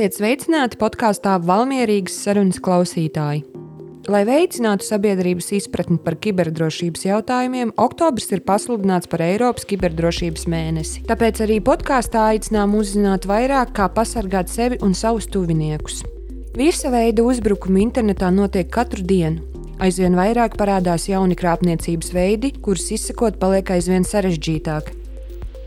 Esiet sveicināti podkāstā Valmierīgas sarunas klausītāji. Lai veicinātu sabiedrības izpratni par kiberdrošības jautājumiem, oktobris ir pasludināts par Eiropas kiberdrošības mēnesi. Tāpēc arī podkāstā aicinām uzzināt vairāk, kā pasargāt sevi un savus tuviniekus. Visa veida uzbrukumi internetā notiek katru dienu. Aizvien vairāk parādās jauni krāpniecības veidi, kurus izsekot paliek aizvien sarežģītāk.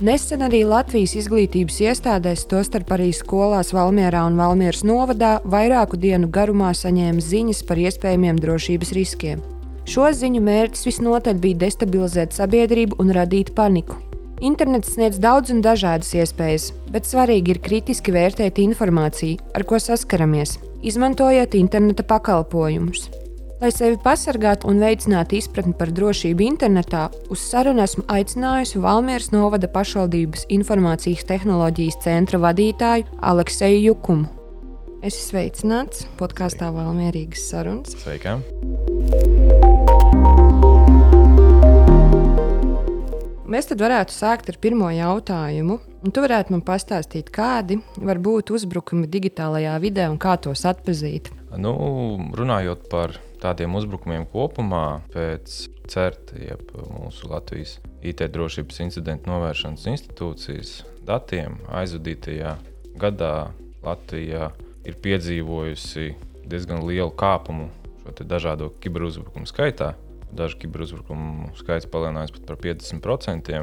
Nesen arī Latvijas izglītības iestādēs, tostarp arī skolās Valmjerā un Valmieras novadā, vairāku dienu garumā saņēma ziņas par iespējamiem drošības riskiem. Šo ziņu mērķis visnotaļ bija destabilizēt sabiedrību un radīt paniku. Internets sniedz daudz un dažādas iespējas, bet svarīgi ir kritiski vērtēt informāciju, ar ko saskaramies, izmantojot interneta pakalpojumus. Lai sevi pasargātu un veicinātu izpratni par drošību internetā, uz sarunu esmu aicinājusi Valmieras novada pašvaldības informācijas tehnoloģijas centra vadītāju Alekseju Jukumu. Es esmu sveicināts podkāstā Valmierīgas sarunas. Sveika! Mēs tad varētu sākt ar pirmo jautājumu. Un tu varētu man pastāstīt, kādi var būt uzbrukumi digitālajā vidē un kā tos atpazīt. Nu, runājot par tādiem uzbrukumiem kopumā pēc CERT, jeb mūsu Latvijas IT drošības incidentu novēršanas institūcijas datiem, aizvadītajā gadā Latvija ir piedzīvojusi diezgan lielu kāpumu šo dažādo kiberuzbrukumu skaitā. Dažu kiberuzbrukumu skaits palielinājās pat par 50%,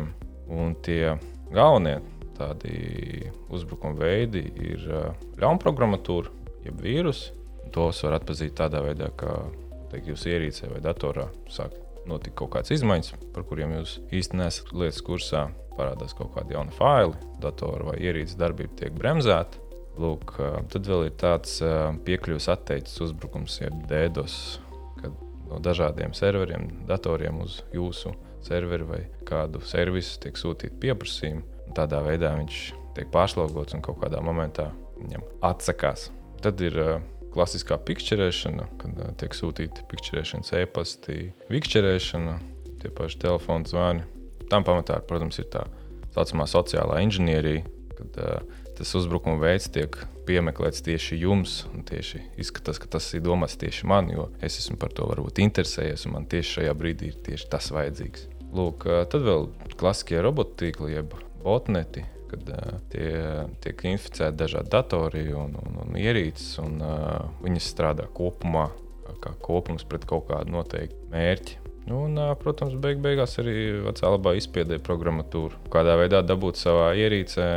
un tie galvenie tādi uzbrukuma veidi ir ļaunprogrammatūra, jeb vīrusi. Tos var atpazīt tādā veidā, ka teikt, jūsu ierīcē vai datorā sāk notikt kaut kādas izmaiņas, par kuriem jūs īstenībā nesat lietas kursā. Parādās kaut kādi jauni faili, datora vai ierīces darbība tiek bremzēta. Lūk, tad vēl ir tāds piekļuves atteicis uzbrukums, jeb DDoS, kad no dažādiem serveriem, datoriem uz jūsu serveri vai kādu servisu tiek sūtīti pieprasījumi. Tādā veidā viņš tiek pārslogots un kaut kādā momentā viņam atsakās. Tad ir klasiskā pikšķerēšana, kad uh, tiek sūtīti pikšķerēšanas e-pasti, vikšķerēšana, tie paši telefona zvani. Tam pamatā, protams, ir tā saucamā sociālā inženierija, kad uh, tas uzbrukuma veids tiek piemeklēts tieši jums. Tieši izskatās, ka tas ir domāts tieši man, jo es esmu par to varbūt interesējies, un man tieši šajā brīdī ir tieši tas vajadzīgs. Lūk, tad vēl klasiskie robotīkli, jeb botneti, kad uh, tie tiek inficēti dažādi datori un, un, un ierīces, un uh, viņas strādā kopumā, kā, kā kopums pret kaut kādu noteiktu mērķi. Nu, un, protams, beig beigās arī vecā labā izpētē programmatūru. Kādā veidā dabūt savā ierīcē,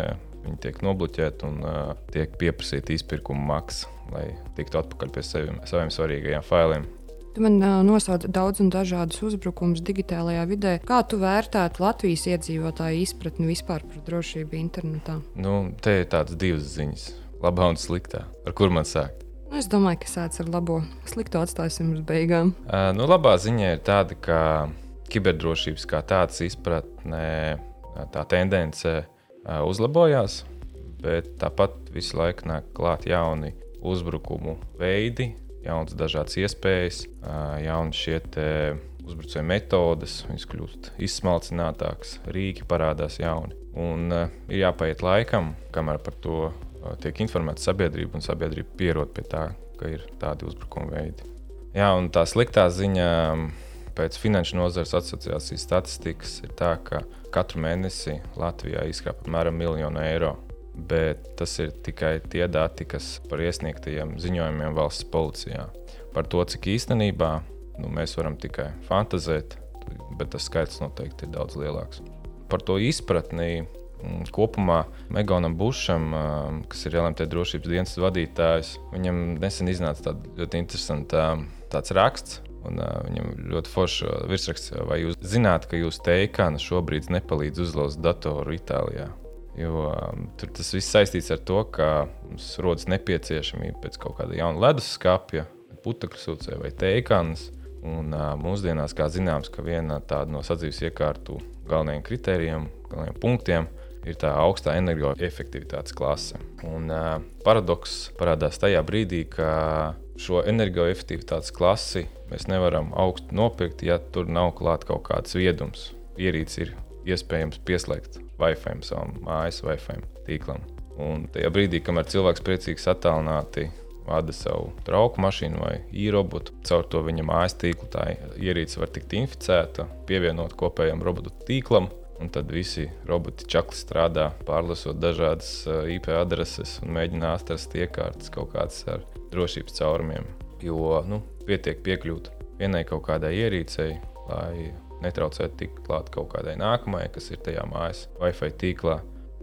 viņi tiek nobloķēti un uh, tiek pieprasīta izpirkuma maksa, lai tiktu atpakaļ pie sevim, saviem svarīgajiem failiem. Tu man uh, nosauc daudz un dažādus uzbrukumus digitālajā vidē. Kā tu vērtētu Latvijas iedzīvotāju izpratni vispār par drošību internetā? Nu, te ir tādas divas ziņas, labā un sliktā. Ar kur man sākt? Nu, es domāju, ka sāc ar labo. Slikto atstāsim uz beigām. Uh, nu, labā ziņa ir tāda, ka kiberdrošības kā tādas izpratnē tā tendence uh, uzlabojās, bet tāpat visu laiku nāk klāt jauni uzbrukumu veidi, jaunas dažādas iespējas, jaunas šie uzbrucēju metodes, viņas kļūst izsmalcinātākas, rīki parādās jauni. Un ir jāpaiet laikam, kamēr par to tiek informēta sabiedrība, un sabiedrība pierod pie tā, ka ir tādi uzbrukuma veidi. Jā, un tā sliktā ziņa pēc Finanšu nozares asociācijas statistikas ir tā, ka katru mēnesi Latvijā izkrāpa apmēram miljonu eiro bet tas ir tikai tie dati, kas par iesniegtajiem ziņojumiem valsts policijā. Par to, cik īstenībā nu, mēs varam tikai fantazēt, bet tas skaits noteikti ir daudz lielāks. Par to izpratni mm, kopumā Meganam Bušam, kas ir LMT drošības dienas vadītājs, viņam nesen iznāca tāds ļoti interesants raksts. Un, uh, viņam ļoti foršs virsraksts, vai jūs zināt, ka jūsu teikāna šobrīd nepalīdz uzlauzt datoru Itālijā? Jo um, tur tas viss saistīts ar to, ka mums rodas nepieciešamība pēc kaut kāda jauna leduskapja, putekļu sūcēja vai teikānas. Un, uh, mūsdienās, kā zināms, viena no sadzīves iekārtu galvenajiem kritērijiem, galvenajiem punktiem ir tā augstā energoefektivitātes klase. Un, uh, paradoks parādās tajā brīdī, ka šo energoefektivitātes klasi mēs nevaram augstu nopirkt, ja tur nav klāts kaut kāds viedums. Ierīce ir iespējams pieslēgt Wi-Fi savam mājas Wi-Fi tīklam. Un tajā brīdī, kamēr cilvēks priecīgs attālināti vada savu trauku mašīnu vai īrobotu, caur to viņa mājas tīklu tā ierīce var tikt inficēta, pievienot kopējam robotu tīklam. Un tad visi roboti čakli strādā, pārlasot dažādas IP adreses un mēģina atrast iekārtas kaut kādas ar drošības caurumiem. Jo nu, pietiek piekļūt vienai kaut kādai ierīcei, lai netraucētu tikt klāt kaut kādai nākamajai, kas ir tajā mājas Wi-Fi tīklā.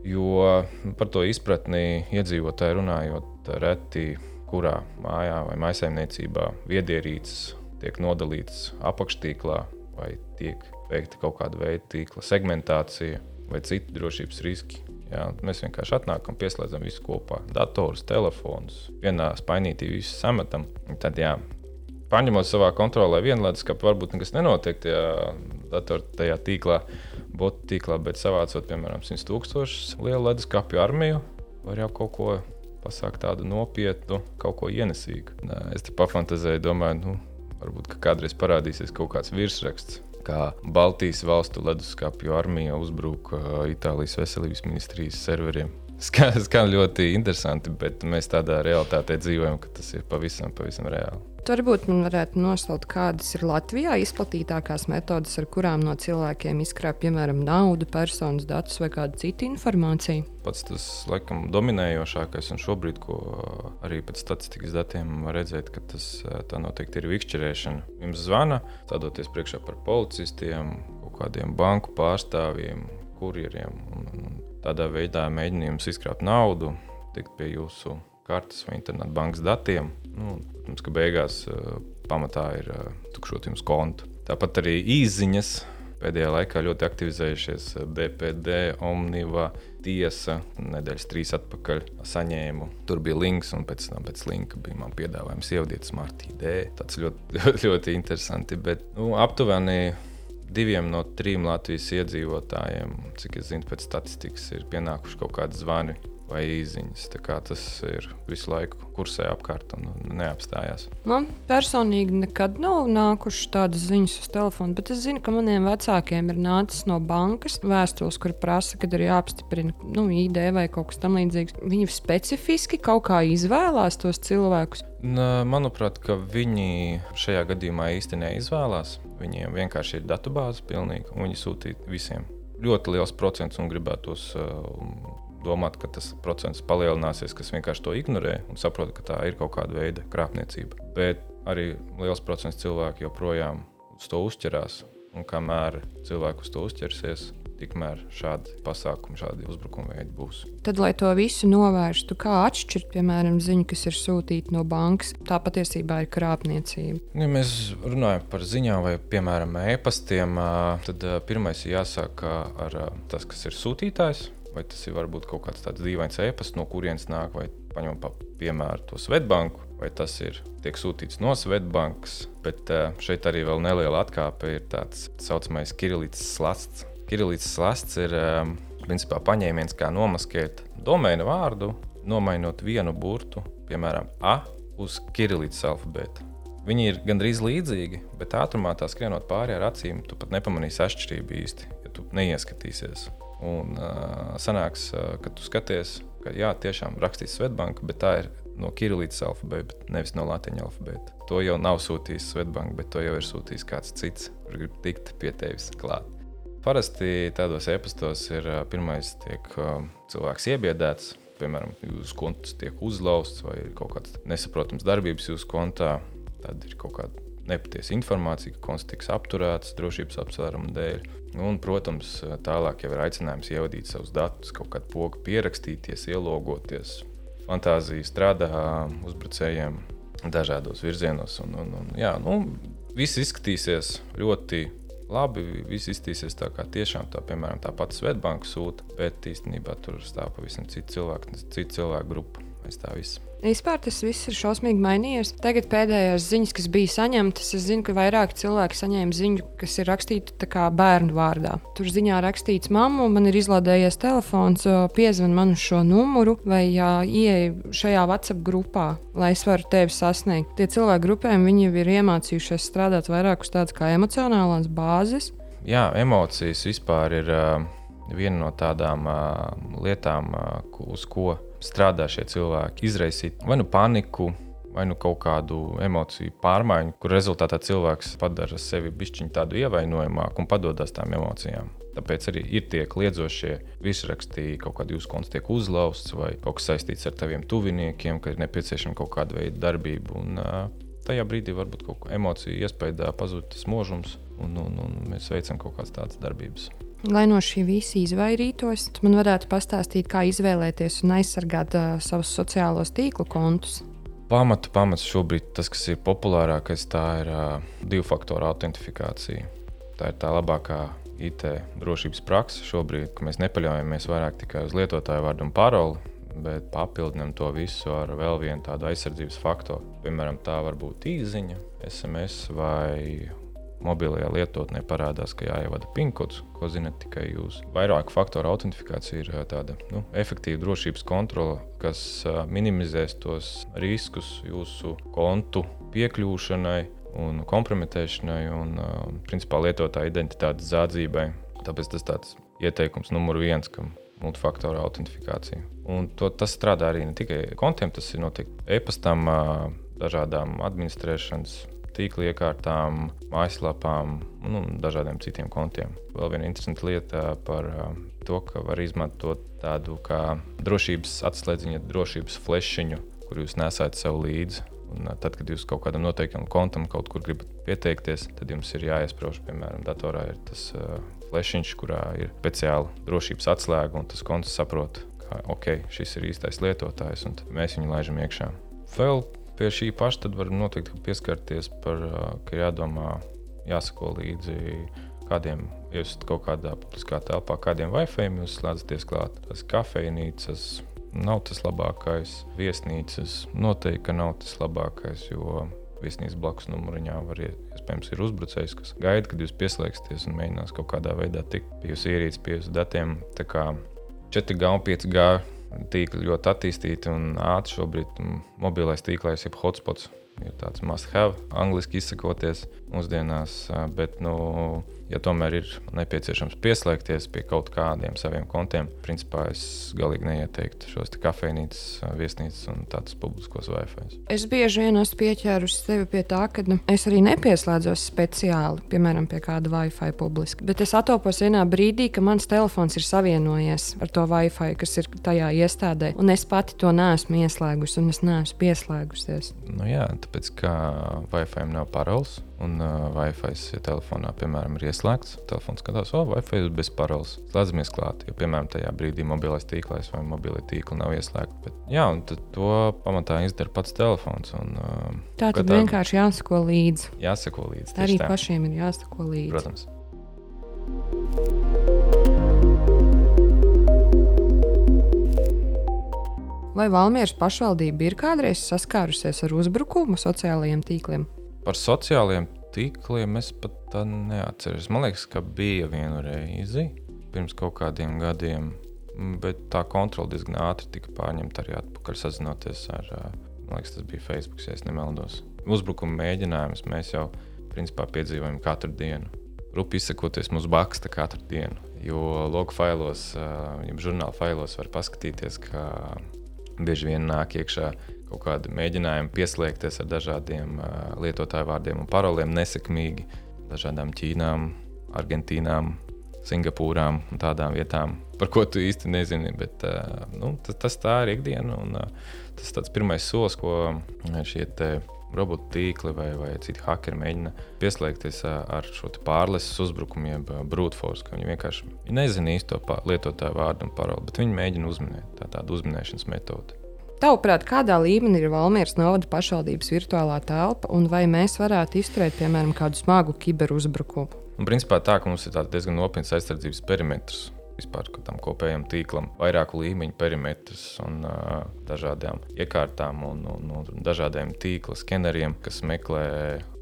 Jo par to izpratni iedzīvotāji runājot, reti kurā mājā vai maisaimniecībā viedierīces tiek nodalītas apakštīklā vai tiek veikta kaut kāda veida tīkla segmentācija vai citi drošības riski. Jā, mēs vienkārši atnākam, pieslēdzam visu kopā, datorus, telefonus, vienā spainītī visu sametam. Tad, jā, paņemot savā kontrolē vienu leduskapu, varbūt nekas nenotiek tajā datorā, tajā tīklā, botu tīklā, bet savācot, piemēram, 100 tūkstošus lielu leduskapu armiju, var jau kaut ko pasākt tādu nopietnu, kaut ko ienesīgu. Es te pafantazēju, domāju, nu, varbūt ka kādreiz parādīsies kaut kāds virsraksts. Kā Baltijas valstu leduskapju armija uzbruka Itālijas veselības ministrijas serveriem. Skan, skan ļoti interesanti, bet mēs tādā realitātē dzīvojam, ka tas ir pavisam, pavisam reāli. Varbūt man varētu nosaukt, kādas ir Latvijā izplatītākās metodes, ar kurām no cilvēkiem izkrāp, piemēram, naudu, personas datus vai kādu citu informāciju. Pats tas, laikam, dominējošākais, un šobrīd, ko arī pēc statistikas datiem var redzēt, ka tas tā noteikti ir vikšķerēšana. Jums zvana, stādoties priekšā par policistiem, kaut kādiem banku pārstāvjiem, kurjeriem. Un, un tādā veidā mēģina jums izkrāpt naudu, tikt pie jūsu kartes vai internetbankas datiem. Nu, protams, ka beigās uh, pamatā ir uh, tukšot jums kontu. Tāpat arī īsiņas pēdējā laikā ļoti aktivizējušies BPD, Omniva, Tiesa. Nedēļas trīs atpakaļ saņēmu. Tur bija links, un pēc tam pēc linka bija man piedāvājums ievadīt Smart ID. Tas ļoti, ļoti interesanti. Bet nu, aptuveni diviem no trim Latvijas iedzīvotājiem, cik es zinu, pēc statistikas, ir pienākuši kaut kādi zvani vai īsiņas. Tas ir visu laiku kursē apkārt un neapstājās. Man personīgi nekad nav nākušas tādas ziņas uz telefona, bet es zinu, ka maniem vecākiem ir nācis no bankas vēstules, kur prasa, kad ir jāapstiprina nu, ID vai kaut kas tamlīdzīgs. Viņi specifiski kaut kā izvēlās tos cilvēkus. Manuprāt, viņi šajā gadījumā īstenībā neizvēlās. Viņiem vienkārši ir datubāze pilnīga, un viņi sūtīja visiem. Ļoti liels procents un gribētos uh, domāt, ka tas procents palielināsies, kas vienkārši to ignorē un saprot, ka tā ir kaut kāda veida krāpniecība. Bet arī liels procents cilvēku joprojām uz to uzķerās. Un kamēr cilvēku uz to uzķersies, tikmēr šādi pasākumi, šādi uzbrukumi veidi būs. Tad, lai to visu novērstu, kā atšķirt, piemēram, ziņu, kas ir sūtīta no bankas, tā patiesībā ir krāpniecība. Ja mēs runājam par ziņām vai, piemēram, e-pastiem, tad pirmais ir jāsāk ar tas, kas ir sūtītājs vai tas ir varbūt kaut kāds tāds dīvains e-pasts, no kurienes nāk, vai paņemam pa piemēru to Svetbanku, vai tas ir tiek sūtīts no Svetbankas. Bet uh, šeit arī vēl neliela atkāpe ir tāds saucamais Kirilītas slasts. Kirilītas slasts ir um, principā paņēmiens, kā nomaskēt domēna vārdu, nomainot vienu burtu, piemēram, A uz Kirilītas alfabētu. Viņi ir gandrīz līdzīgi, bet ātrumā tā skrienot pāri ar acīm, tu pat nepamanīsi atšķirību īsti, ja tu neieskatīsies. Un uh, sanāks, uh, ka tu skaties, ka jā, tiešām rakstīs Svetbanka, bet tā ir no Kirilītas alfabēta, nevis no Latvijas alfabēta. To jau nav sūtījis Svetbanka, bet to jau ir sūtījis kāds cits, kurš grib tikt pie tevis klāt. Parasti tādos e-pastos ir uh, pirmais, tiek uh, cilvēks iebiedēts, piemēram, jūsu konts tiek uzlauzts vai ir kaut kāds nesaprotams darbības jūsu kontā. Tad ir kaut kāda nepatiesa informācija, ka konts tiks apturēts drošības apsvērumu dēļ. Un, protams, tālāk jau ir aicinājums ievadīt savus datus, kaut kādu pogu pierakstīties, ielogoties. Fantāzija strādā uzbrucējiem dažādos virzienos. Un, un, un, jā, nu, viss izskatīsies ļoti labi. Viss izskatīsies tā kā tiešām tā, piemēram, tā pati Svetbanka sūta, bet īstenībā tur stāv pavisam cits cilvēks, cits cilvēku grupa aiz tā visa. Vispār tas viss ir šausmīgi mainījies. Tagad pēdējās ziņas, kas bija saņemtas, es zinu, ka vairāk cilvēki saņēma ziņu, kas ir rakstīta bērnu vārdā. Tur ziņā rakstīts, mamma, man ir izlādējies telefons, piezvan man uz šo numuru vai ieej šajā WhatsApp grupā, lai es varu tevi sasniegt. Tie cilvēki grupēm viņi ir iemācījušies strādāt vairāk uz tādas kā emocionālās bāzes. Jā, emocijas vispār ir viena no tādām uh, lietām, uh, uz ko strādā šie cilvēki, izraisīt vai nu paniku, vai nu kaut kādu emociju pārmaiņu, kur rezultātā cilvēks padara sevi bišķiņu tādu ievainojamāku un padodas tām emocijām. Tāpēc arī ir tie kliedzošie virsrakstī, kaut kāda jūsu konts tiek uzlauzts, vai kaut kas saistīts ar taviem tuviniekiem, ka ir nepieciešama kaut kāda veida darbība. Un, tajā brīdī varbūt kaut kāda emocija iespējā pazūd tas možums, un, un, un mēs veicam kaut kādas tādas darbības. Lai no šī visa izvairītos, man varētu pastāstīt, kā izvēlēties un aizsargāt uh, savus sociālos tīklu kontus. Pamatu pamats šobrīd tas, kas ir populārākais, tā ir uh, divu faktoru autentifikācija. Tā ir tā labākā IT drošības praksa šobrīd, ka mēs nepaļaujamies vairāk tikai uz lietotāju vārdu un paroli, bet papildinām to visu ar vēl vienu tādu aizsardzības faktoru. Piemēram, tā var būt īsiņa, SMS vai mobilajā lietotnē parādās, ka jāievada pinkods, ko zinat tikai jūs. Vairāku faktoru autentifikācija ir tāda nu, efektīva drošības kontrole, kas minimizēs tos riskus jūsu kontu piekļūšanai un kompromitēšanai un principā lietotāja identitātes zādzībai. Tāpēc tas tāds ieteikums numur viens, kam multifaktoru autentifikācija. Un to, tas strādā arī ne tikai kontiem, tas ir noteikti e-pastam, dažādām administrēšanas tīkla iekārtām, mājaslapām un dažādiem citiem kontiem. Vēl viena interesanta lieta par to, ka var izmantot tādu kā drošības atslēdziņu, drošības flešiņu, kur jūs nesat sev līdzi. Un tad, kad jūs kaut kādam noteiktam kontam kaut kur gribat pieteikties, tad jums ir jāiesprāž, piemēram, datorā ir tas uh, flešiņš, kurā ir speciāla drošības atslēga, un tas konts saprot, ka ok, šis ir īstais lietotājs, un mēs viņu laižam iekšā. Vēl pie šī paša tad var noteikti pieskarties par, ka jādomā, jāsako līdzi kādiem, jūs kaut kādā publiskā telpā, kādiem Wi-Fi jūs slēdzaties klāt. Tas kafejnīcas nav tas labākais, viesnīcas noteikti nav tas labākais, jo viesnīcas blakus numuriņā var iespējams ir uzbrucējs, kas gaida, kad jūs pieslēgsieties un mēģinās kaut kādā veidā tikt pie jūsu ierīces, pie jūsu datiem. Tā kā 4G un 5G tīkli ļoti attīstīti un ātri šobrīd. Mobilais tīklais, jeb hotspots, ir tāds must have, angļuiski izsakoties mūsdienās. Bet, nu, ja tomēr ir nepieciešams pieslēgties pie kaut kādiem saviem kontiem, principā es galīgi neieteiktu šos kafejnīcas, viesnīcas un tādus publiskos Wi-Fi. Es bieži vien esmu pieķērusi sevi pie tā, ka nu, es arī nepieslēdzos speciāli, piemēram, pie kāda Wi-Fi publiski. Bet es atopos vienā brīdī, ka mans telefons ir savienojies ar to Wi-Fi, kas ir tajā iestādē, un es pati to neesmu ieslēgusi, un es neesmu pieslēgusies. Nu jā, tāpēc ka Wi-Fi nav parols un uh, Wi-Fi ja telefonā, piemēram, ir ieslēgts. Telefons skatās, oh, Wi-Fi ir bez paroles. Slēdzamies klāt, jo, piemēram, tajā brīdī mobilais tīklais vai mobilie tīkli nav ieslēgti. Bet, jā, un to pamatā izdara pats telefons. Un, uh, tā tad tā, vienkārši jāsako līdzi. Jāsako līdzi. Arī tā. pašiem ir jāsako līdzi. Protams. Vai Valmieras pašvaldība ir kādreiz saskārusies ar uzbrukumu sociālajiem tīkliem? Par sociālajiem tīkliem es pat neatceros. Man liekas, ka bija viena reize pirms kaut kādiem gadiem, bet tā kontrole diezgan ātri tika pārņemta arī atpakaļ sazinoties ar, man liekas, tas bija Facebook, ja nemaldos. Uzbrukuma mēģinājumus mēs jau principā piedzīvojam katru dienu. Rupi izsakoties, mums baksta katru dienu. Jo logu failos, ja žurnāla failos var paskatīties, ka bieži vien nāk iekšā kaut kādi mēģinājumi pieslēgties ar dažādiem lietotāju vārdiem un paroliem nesekmīgi, dažādām Ķīnām, Argentīnām, Singapūrām un tādām vietām, par ko tu īsti nezini. Bet, nu, tas, tas tā ir ikdiena. Un, tas ir pirmais solis, ko šie robotu tīkli vai, vai citi hackeri mēģina pieslēgties ar šo pārleses uzbrukumu, jeb brute force. Viņi vienkārši nezina īsto lietotāju vārdu un paroli, bet viņi mēģina uzminēt tā, tādu uzminēšanas metodi. Tavuprāt, kādā līmenī ir Valmieras novada pašvaldības virtuālā telpa, un vai mēs varētu izturēt, piemēram, kādu smagu kiberuzbrukumu? Un, principā tā, ka mums ir diezgan nopietns aizsardzības perimetrs. Vispār tam kopējam tīklam, vairāku līmeņu perimetrus un uh, dažādām iekārtām un, un, un dažādiem tīkla skeneriem, kas meklē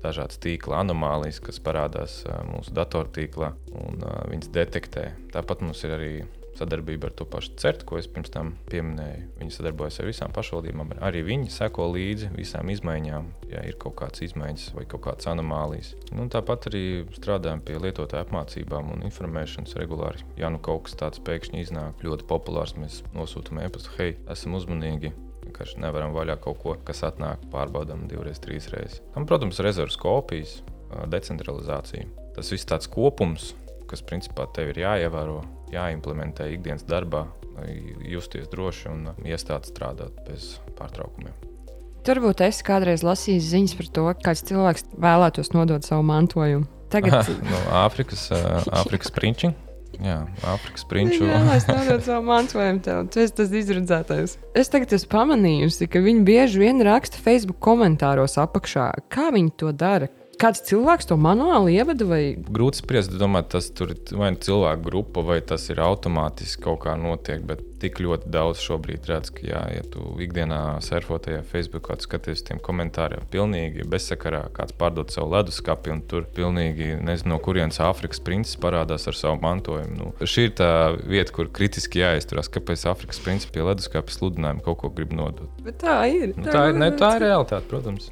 dažādas tīkla anomālijas, kas parādās uh, mūsu datortīklā un uh, viņas detektē. Tāpat mums ir arī sadarbība ar to pašu CERT, ko es pirms tam pieminēju. Viņi sadarbojas ar visām pašvaldībām, arī viņi seko līdzi visām izmaiņām, ja ir kaut kādas izmaiņas vai kaut kādas anomālijas. Nu, tāpat arī strādājam pie lietotāju apmācībām un informēšanas regulāri. Ja nu kaut kas tāds pēkšņi iznāk ļoti populārs, mēs nosūtām e-pastu, hei, esam uzmanīgi. Vienkārši nevaram vaļā kaut ko, kas atnāk, pārbaudām divreiz, trīs reizes. Tam, protams, rezerves kopijas, decentralizācija. Tas viss tāds kopums, kas principā tev ir jāievēro, jāimplementē ikdienas darbā, lai justies droši un iestādes strādāt bez pārtraukumiem. Turbūt es kādreiz lasīju ziņas par to, kāds cilvēks vēlētos nodot savu mantojumu. Tagad no Āfrikas, Āfrikas prinčiem. Jā, Āfrikas prinču. Jā, es nedodu savu mantojumu tev. Tu esi tas izredzētais. Es tagad esmu pamanījusi, ka viņi bieži vien raksta Facebook komentāros apakšā, kā viņi to dara, kāds cilvēks to manuāli ievada? Vai... Grūti spriest, domāt, tas ir vai nu cilvēku grupa, vai tas ir automātiski kaut kā notiek. Bet tik ļoti daudz šobrīd redz, ka, jā, ja tu ikdienā surfo tajā Facebook, kāds skaties tiem komentāriem, pilnīgi bezsakarā kāds pārdod savu leduskapi, un tur pilnīgi nezinu, no kurienes Āfrikas princis parādās ar savu mantojumu. Nu, šī ir tā vieta, kur kritiski jāizturās, kāpēc Āfrikas princis pie leduskapa sludinājumu kaut ko grib nodot. Bet tā ir. Nu, tā, ir, ne, tā ir realitāte, protams.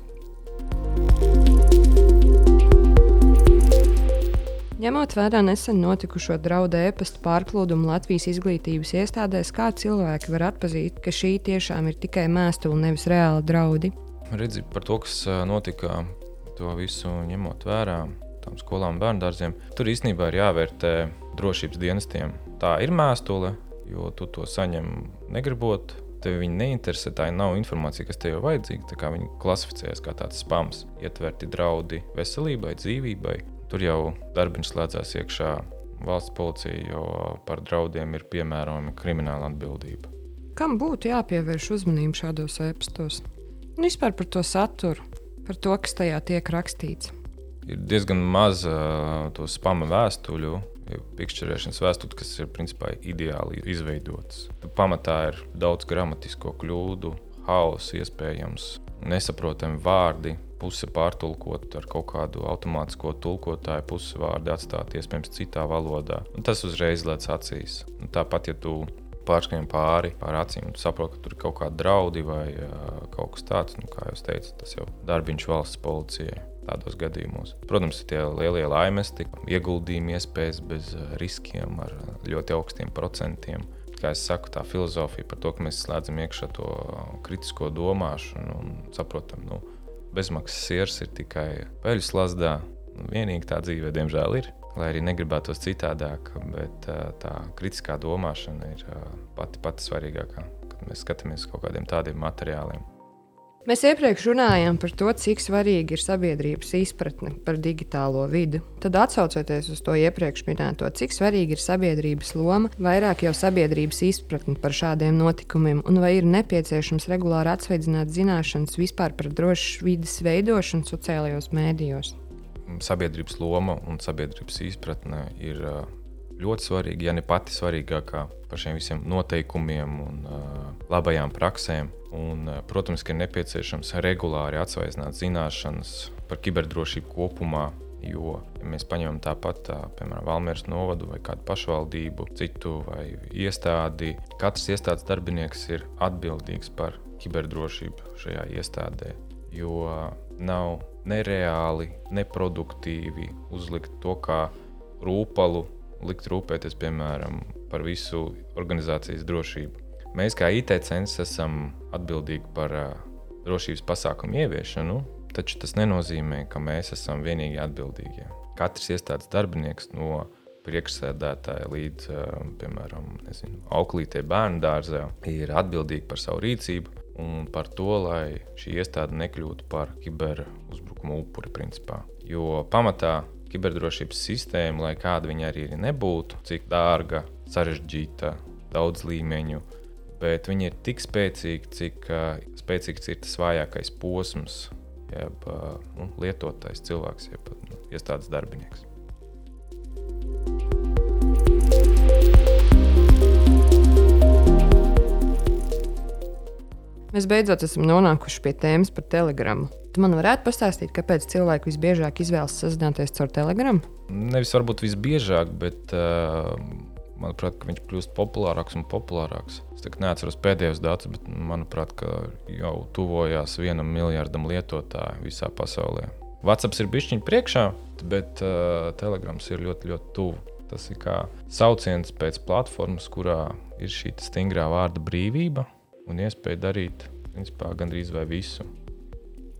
Ņemot vērā nesen notikušo draudu e-pasta pārplūdumu Latvijas izglītības iestādēs, kā cilvēki var atzīt, ka šī tiešām ir tikai mēstule, nevis reāla draudi? Redzi, par to, kas notika, to visu ņemot vērā, tām skolām bērngārziem, tur īstenībā ir jāvērtē drošības dienestiem. Tā ir mēstule, jo tu to saņem negribot, tevi viņi neinteresē, tā nav informācija, kas tev ir vajadzīga. Viņi klasificējas kā tāds spams, ietverti draudi veselībai, dzīvībai. Tur jau darbiņš slēdzās iekšā valsts policija, jo par draudiem ir piemērojama krimināla atbildība. Kam būtu jāpievērš uzmanība šādos e-pastos? Un vispār par to saturu, par to, kas tajā tiek rakstīts. Ir diezgan maz uh, to spama vēstuļu, pikšķerēšanas vēstuļu, kas ir principā ideāli izveidotas. Pamatā ir daudz gramatisko kļūdu, hausa, iespējams, nesaprotami vārdi, puse pārtulkot ar kaut kādu automātisko tulkotāju, puse vārdi atstāt iespējams citā valodā. Un tas uzreiz lec acīs. Un tāpat, ja tu pārskrien pāri pār acīm, tu saproti, ka tur ir kaut kādi draudi vai uh, kaut kas tāds, nu, kā jau teicu, tas jau darbiņš valsts policijai. Tādos gadījumos. Protams, ir tie lielie laimesti, ieguldījumi, iespējas bez riskiem, ar ļoti augstiem procentiem kā es saku, tā filozofija par to, ka mēs slēdzam iekšā to kritisko domāšanu un saprotam, nu, bezmaksas sirs ir tikai peļu slazdā. Vienīgi tā dzīve, diemžēl, ir. Lai arī negribētos citādāk, bet tā kritiskā domāšana ir pati, pati svarīgākā, kad mēs skatāmies uz kaut kādiem tādiem materiāliem. Mēs iepriekš runājām par to, cik svarīga ir sabiedrības izpratne par digitālo vidi. Tad, atcaucoties uz to iepriekš minēto, cik svarīga ir sabiedrības loma, vairāk jau sabiedrības izpratne par šādiem notikumiem, un vai ir nepieciešams regulāri atsveidzināt zināšanas vispār par drošas vidas veidošanu sociālajos mēdījos. Sabiedrības loma un sabiedrības izpratne ir ļoti svarīga, ja ne pati svarīgākā par šiem visiem noteikumiem un uh, labajām praksēm. Un, uh, protams, ka ir nepieciešams regulāri atsvaizināt zināšanas par kiberdrošību kopumā. Jo, ja mēs paņemam tāpat, tā, piemēram, Valmieras novadu vai kādu pašvaldību, citu vai iestādi, katrs iestādes darbinieks ir atbildīgs par kiberdrošību šajā iestādē. Jo nav nereāli, neproduktīvi uzlikt to kā rūpalu, likt rūpēties, piemēram, par visu organizācijas drošību. Mēs kā IT centrs esam atbildīgi par uh, drošības pasākumu ieviešanu, taču tas nenozīmē, ka mēs esam vienīgi atbildīgie. Katrs iestādes darbinieks no priekšsēdētāja līdz, uh, piemēram, nezinu, auklītē bērnu dārzā ir atbildīgi par savu rīcību un par to, lai šī iestāde nekļūtu par kiberuzbrukuma upuri. Principā. Jo pamatā kiberdrošības sistēma, lai kāda viņa arī nebūtu, cik dārga, sarežģīta, daudz līmeņu, bet viņi ir tik spēcīgi, cik uh, spēcīgs ir tas vājākais posms, jeb uh, nu, lietotājs cilvēks, jeb nu, iestādes darbinieks. Mēs beidzot esam nonākuši pie tēmas par telegramu. Tu man varētu pastāstīt, kāpēc cilvēki visbiežāk izvēlas sazināties caur telegramu? Nevis varbūt visbiežāk, bet uh, manuprāt, viņš kļūst populārāks un populārāks. Es neatceros pēdējos datus, bet manuprāt, jau tuvojās vienam miljardam lietotāju visā pasaulē. WhatsApp ir bijis priekšā, bet uh, Telegrams ir ļoti, ļoti tuvu. Tas ir kā sauciens pēc platformas, kurā ir šī stingrā vārda brīvība un iespēja darīt principā, gandrīz visu.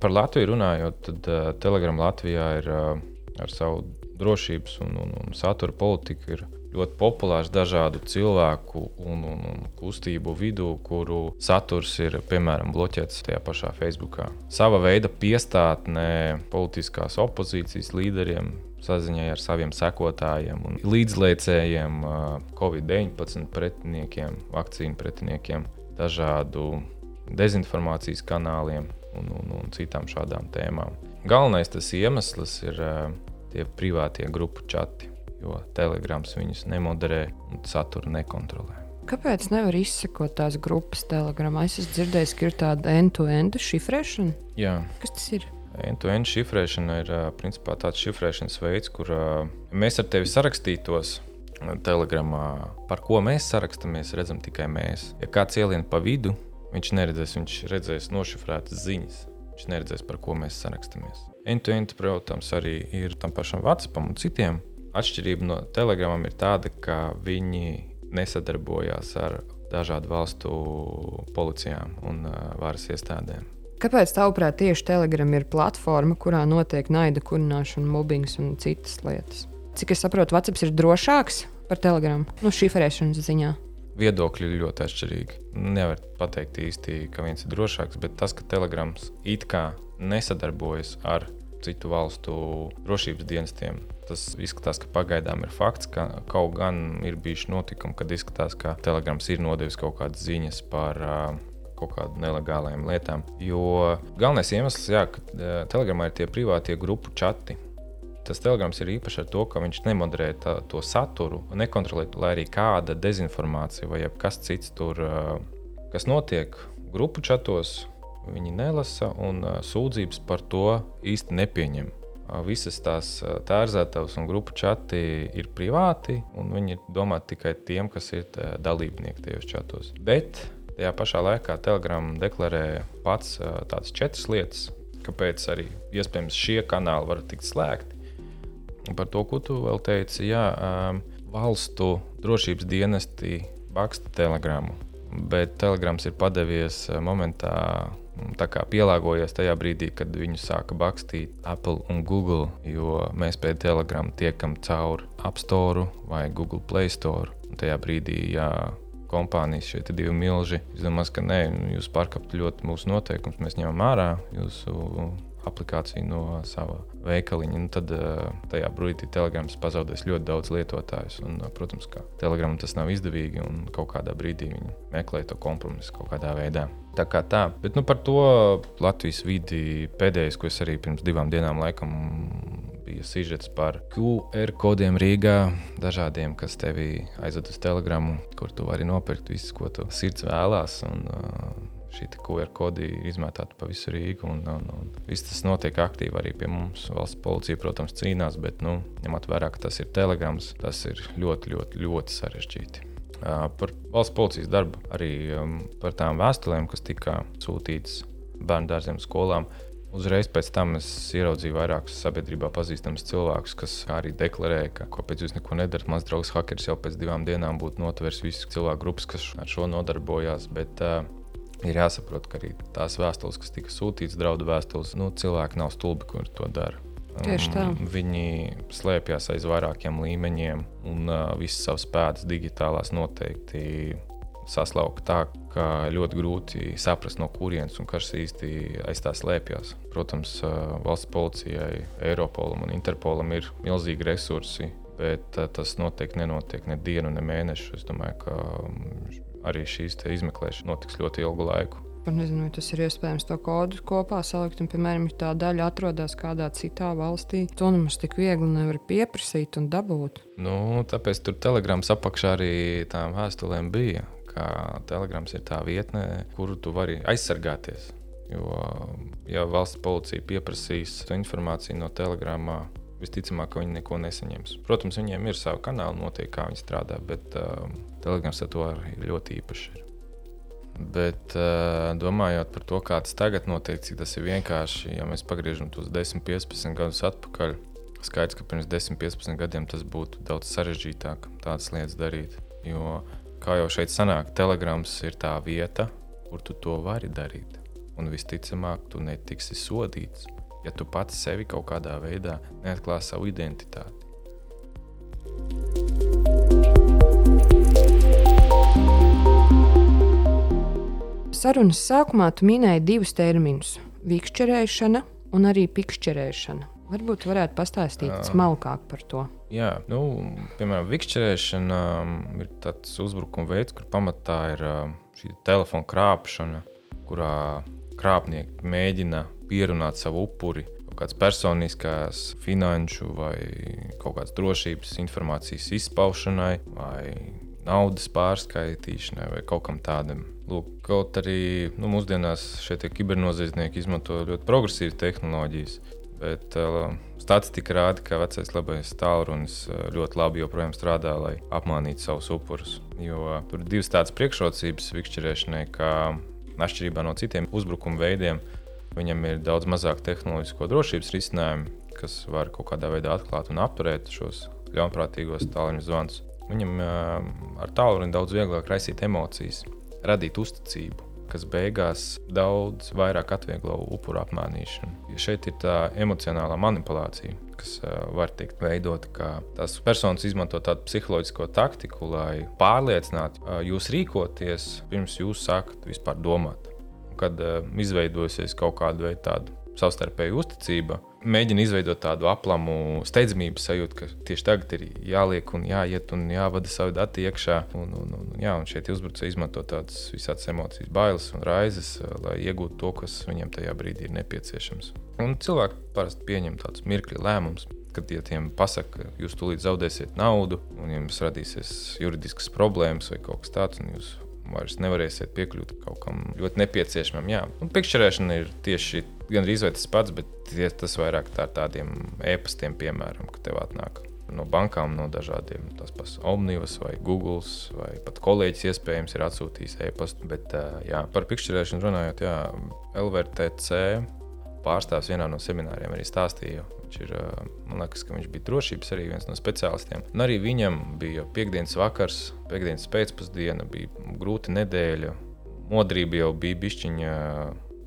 Par Latviju runājot, tad uh, Telegram Latvijā ir uh, ar savu drošības un, un, un satura politiku ļoti populārs dažādu cilvēku un, un, un kustību vidū, kuru saturs ir piemēram bloķēts tajā pašā Facebook. Sava veida piestātnē politiskās opozīcijas līderiem. Saziņai ar saviem sekotājiem un līdzliecējiem, Covid-19 pretiniekiem, vakcīnu pretiniekiem, dažādu dezinformācijas kanāliem un, un, un citām šādām tēmām. Galvenais tas iemesls ir tie privātie grupu čati jo telegrams viņus nemoderē un saturu nekontrolē. Kāpēc nevar izsekot tās grupas telegramā? Es esmu dzirdējis, ka ir tāda end-to-end šifrēšana. Jā. Kas tas ir? End-to-end šifrēšana ir principā tāds šifrēšanas veids, kur mēs ar tevi sarakstītos. Telegramā, par ko mēs sarakstamies, redzam tikai mēs. Ja kāds ielien pa vidu, viņš neredzēs, viņš redzēs nošifrētas ziņas. Viņš neredzēs, par ko mēs sarakstamies. End-to-end, protams, arī ir tam pašam WhatsAppam un citiem Atšķirība no telegramām ir tāda, ka viņi nesadarbojās ar dažādu valstu policijām un uh, varas iestādēm. Kāpēc, tavuprāt, tieši Telegram ir platforma, kurā notiek naida kurināšana, mobbings un citas lietas? Cik es saprotu, WhatsApp ir drošāks par Telegram, nu, šifrēšanas ziņā. Viedokļi ir ļoti atšķirīgi. Nevar pateikt īsti, ka viens ir drošāks, bet tas, ka Telegrams it kā nesadarbojas ar citu valstu drošības dienestiem, Tas izskatās, ka pagaidām ir fakts, ka kaut gan ir bijuši notikumi, kad izskatās, ka Telegrams ir nodevis kaut kādas ziņas par uh, kaut kādām nelegālām lietām. Jo galvenais iemesls, jā, ka Telegramā ir tie privātie grupu čati. Tas telegrams ir īpašs ar to, ka viņš nemoderē tā, to saturu, nekontrolē, lai arī kāda dezinformācija vai kas cits tur, kas notiek grupu čatos, viņi nelasa un sūdzības par to īsti nepieņem. Visas tās tērzētavas un grupu čati ir privāti, un viņi ir domāti tikai tiem, kas ir dalībnieki tajos čatos. Bet tajā pašā laikā Telegram deklarē pats tādas četras lietas, kāpēc arī iespējams šie kanāli var tikt slēgti. Par to, ko tu vēl teici, jā, valstu drošības dienesti baksta telegramu, bet telegrams ir padevies momentā pielāgojies tajā brīdī, kad viņu sāka bakstīt Apple un Google, jo mēs pēc Telegram tiekam cauri App Store vai Google Play Store. Un tajā brīdī, ja kompānijas šeit ir divi milži, es domāju, ka nē, jūs pārkāpjat ļoti mūsu noteikumus, mēs ņemam ārā jūsu aplikāciju no sava veikaliņa. Nu, tad tajā brīdī Telegrams pazaudēs ļoti daudz lietotājus. Un, protams, ka Telegramam tas nav izdevīgi un kaut kādā brīdī viņi meklē to kompromisu kaut kādā veidā. Tā kā tā. Bet nu, par to Latvijas vidi pēdējais, ko es arī pirms divām dienām laikam bija sižets par QR kodiem Rīgā, dažādiem, kas tevi aizved uz telegramu, kur tu vari nopirkt visu, ko tu sirds vēlās. Un, uh, Šī QR kodi ir izmētāta pa visu Rīgu. Un, un, un viss tas notiek aktīvi arī pie mums. Valsts policija, protams, cīnās, bet, nu, ņemot vērā, ka tas ir telegrams, tas ir ļoti, ļoti, ļoti sarežģīti. Par valsts policijas darbu, arī par tām vēstulēm, kas tika sūtītas bērnu dārziem, skolām. Uzreiz pēc tam es ieraudzīju vairākus sabiedrībā pazīstamus cilvēkus, kas arī deklarēja, ka kāpēc jūs neko nedarat. Mans draugs Hackers jau pēc divām dienām būtu notvērs visas cilvēku grupas, kas ar šo nodarbojās. Bet, uh, Ir jāsaprot, ka arī tās vēstules, kas tika sūtītas, draudu vēstules, nu, cilvēki nav stulbi, kur to dara. Tieši tā. Um, viņi slēpjas aiz vairākiem līmeņiem, un uh, visas savas pēdas digitālās noteikti saslauka tā, ka ļoti grūti saprast, no kurienes un kas īsti aiz tā slēpjas. Protams, uh, valsts policijai, Eiropolam un Interpolam ir milzīgi resursi, bet uh, tas noteikti nenotiek ne dienu, ne mēnešu. Es domāju, ka um, arī šīs izmeklēšanas notiks ļoti ilgu laiku. Nezinu, vai tas ir iespējams to kodu kopā salikt. Un, piemēram, ja tā daļa atrodas kādā citā valstī, to nemaz tik viegli nevar pieprasīt un dabūt. Nu, tāpēc tur telegrams apakšā arī tām vēstulēm bija. Telegrams ir tā vietne, kuru tu vari aizsargāties. Jo, ja valsts policija pieprasīs informāciju no telegramā, visticamāk, ka viņi neko nesaņems. Protams, viņiem ir savi kanāli, notiek, kā viņi strādā, bet uh, Telegrams ar to ir ļoti īpašs. Bet uh, domājot par to, kā tas tagad notiek, cik tas ir vienkārši, ja mēs pagriežam tos 10, 15 gadus atpakaļ, skaidrs, ka pirms 10, 15 gadiem tas būtu daudz sarežģītāk tādas lietas darīt. Jo, kā jau šeit sanāk, telegrams ir tā vieta, kur tu to vari darīt. Un visticamāk, tu netiksi sodīts, ja tu pats sevi kaut kādā veidā neatklāsi savu identitāti. Sarunas sākumā tu minēji divus terminus - vikšķerēšana un arī pikšķerēšana. Varbūt varētu pastāstīt Jā. smalkāk par to. Jā, nu, piemēram, vikšķerēšana um, ir tāds uzbrukuma veids, kur pamatā ir um, šī telefona krāpšana, kurā krāpnieki mēģina pierunāt savu upuri kaut kādas personiskās, finanšu vai kaut kādas drošības informācijas izpaušanai vai naudas pārskaitīšanai vai kaut kam tādam. Lūk, kaut arī nu, mūsdienās šie kibernoziedznieki izmanto ļoti progresīvas tehnoloģijas, bet uh, statistika rāda, ka vecais labais tālrunis uh, ļoti labi joprojām strādā, lai apmānītu savus upurus. Jo tur ir divas tādas priekšrocības vikšķerēšanai, ka atšķirībā no citiem uzbrukuma veidiem, viņam ir daudz mazāk tehnoloģisko drošības risinājumu, kas var kaut kādā veidā atklāt un apturēt šos ļaunprātīgos tālruņa zvanus. Viņam uh, ar tālruni daudz vieglāk raisīt emocijas, radīt uzticību, kas beigās daudz vairāk atvieglo upuru apmānīšanu. Šeit ir tā emocionālā manipulācija, kas uh, var tikt veidota, kā tās personas izmanto tādu psiholoģisko taktiku, lai pārliecinātu uh, jūs rīkoties, pirms jūs sākat vispār domāt. Kad uh, izveidojusies kaut kāda veida tāda savstarpēja uzticība, mēģina izveidot tādu aplamu steidzamības sajūtu, ka tieši tagad ir jāliek un jāiet un jāvada savi dati iekšā. Un, un, un, jā, un šeit uzbrucēji izmanto tādas visādas emocijas, bailes un raizes, lai iegūtu to, kas viņiem tajā brīdī ir nepieciešams. Un cilvēki parasti pieņem tādus mirkļa lēmumus. Kad ja tiem pasaka, ka jūs tūlīt zaudēsiet naudu, un jums radīsies juridiskas problēmas vai kaut kas tāds, un jūs vairs nevarēsiet piekļūt kaut kam ļoti nepieciešamam. Jā, un pikšķerēšana ir tieši gan arī tas pats, bet tas vairāk tā tādiem e-pastiem, piemēram, ka tev atnāk no bankām, no dažādiem tās pašas Omnivas vai Google, vai pat kolēģis iespējams ir atsūtījis e-pastu. Bet jā, par pikšķerēšanu runājot, jā, LVRTC pārstāvs vienā no semināriem arī stāstīja. Viņš ir, man liekas, ka viņš bija drošības arī viens no speciālistiem. Un arī viņam bija piekdienas vakars, piekdienas pēcpusdiena, bija grūta nedēļa. Modrība jau bija bišķiņa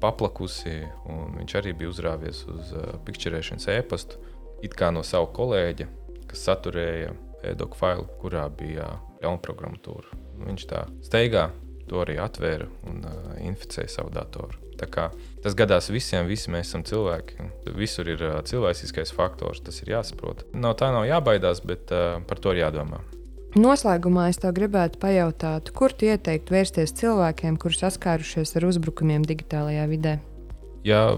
paplakusi, un viņš arī bija uzrāvies uz pikšķerēšanas e-pastu, it kā no sava kolēģa, kas saturēja e-doku failu, kurā bija ļaunprogrammatūra. Viņš tā steigā to arī atvēra un uh, inficēja savu datoru. Tas gadās visiem, visi mēs esam cilvēki. Visur ir uh, cilvēciskais faktors, tas ir jāsaprot. Nav tā, nav jābaidās, bet uh, par to ir jādomā. Noslēgumā es tev gribētu pajautāt, kur tu ieteiktu vērsties cilvēkiem, kuriem saskārušies ar uzbrukumiem digitālajā vidē? Ja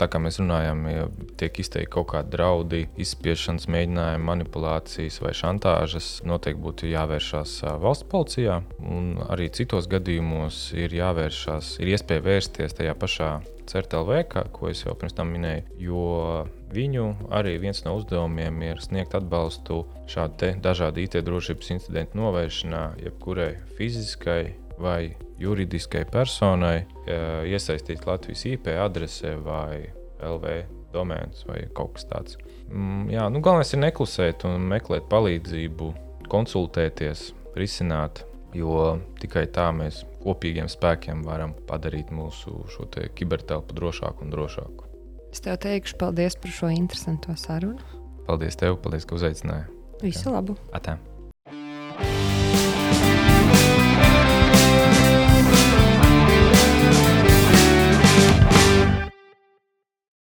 tā kā mēs runājam, ja tiek izteikti kaut kādi draudi, izspiešanas mēģinājumi, manipulācijas vai šantāžas, noteikti būtu jāvēršās valsts policijā. Arī citos gadījumos ir jāvēršās, ir iespēja vērsties tajā pašā CERTLV, ko es jau pirms tam minēju, jo viņu arī viens no uzdevumiem ir sniegt atbalstu šādu dažādu IT drošības incidentu novēršanā, jebkurai fiziskai vai juridiskai personai iesaistīt Latvijas IP adrese vai LV domēns vai kaut kas tāds. Mm, jā, nu, galvenais ir neklusēt un meklēt palīdzību, konsultēties, risināt, jo tikai tā mēs kopīgiem spēkiem varam padarīt mūsu kibertelpu drošāku un drošāku. Es tev teikšu paldies par šo interesanto sarunu. Paldies tev, paldies, ka uzaicināji. Visu labu! Atā.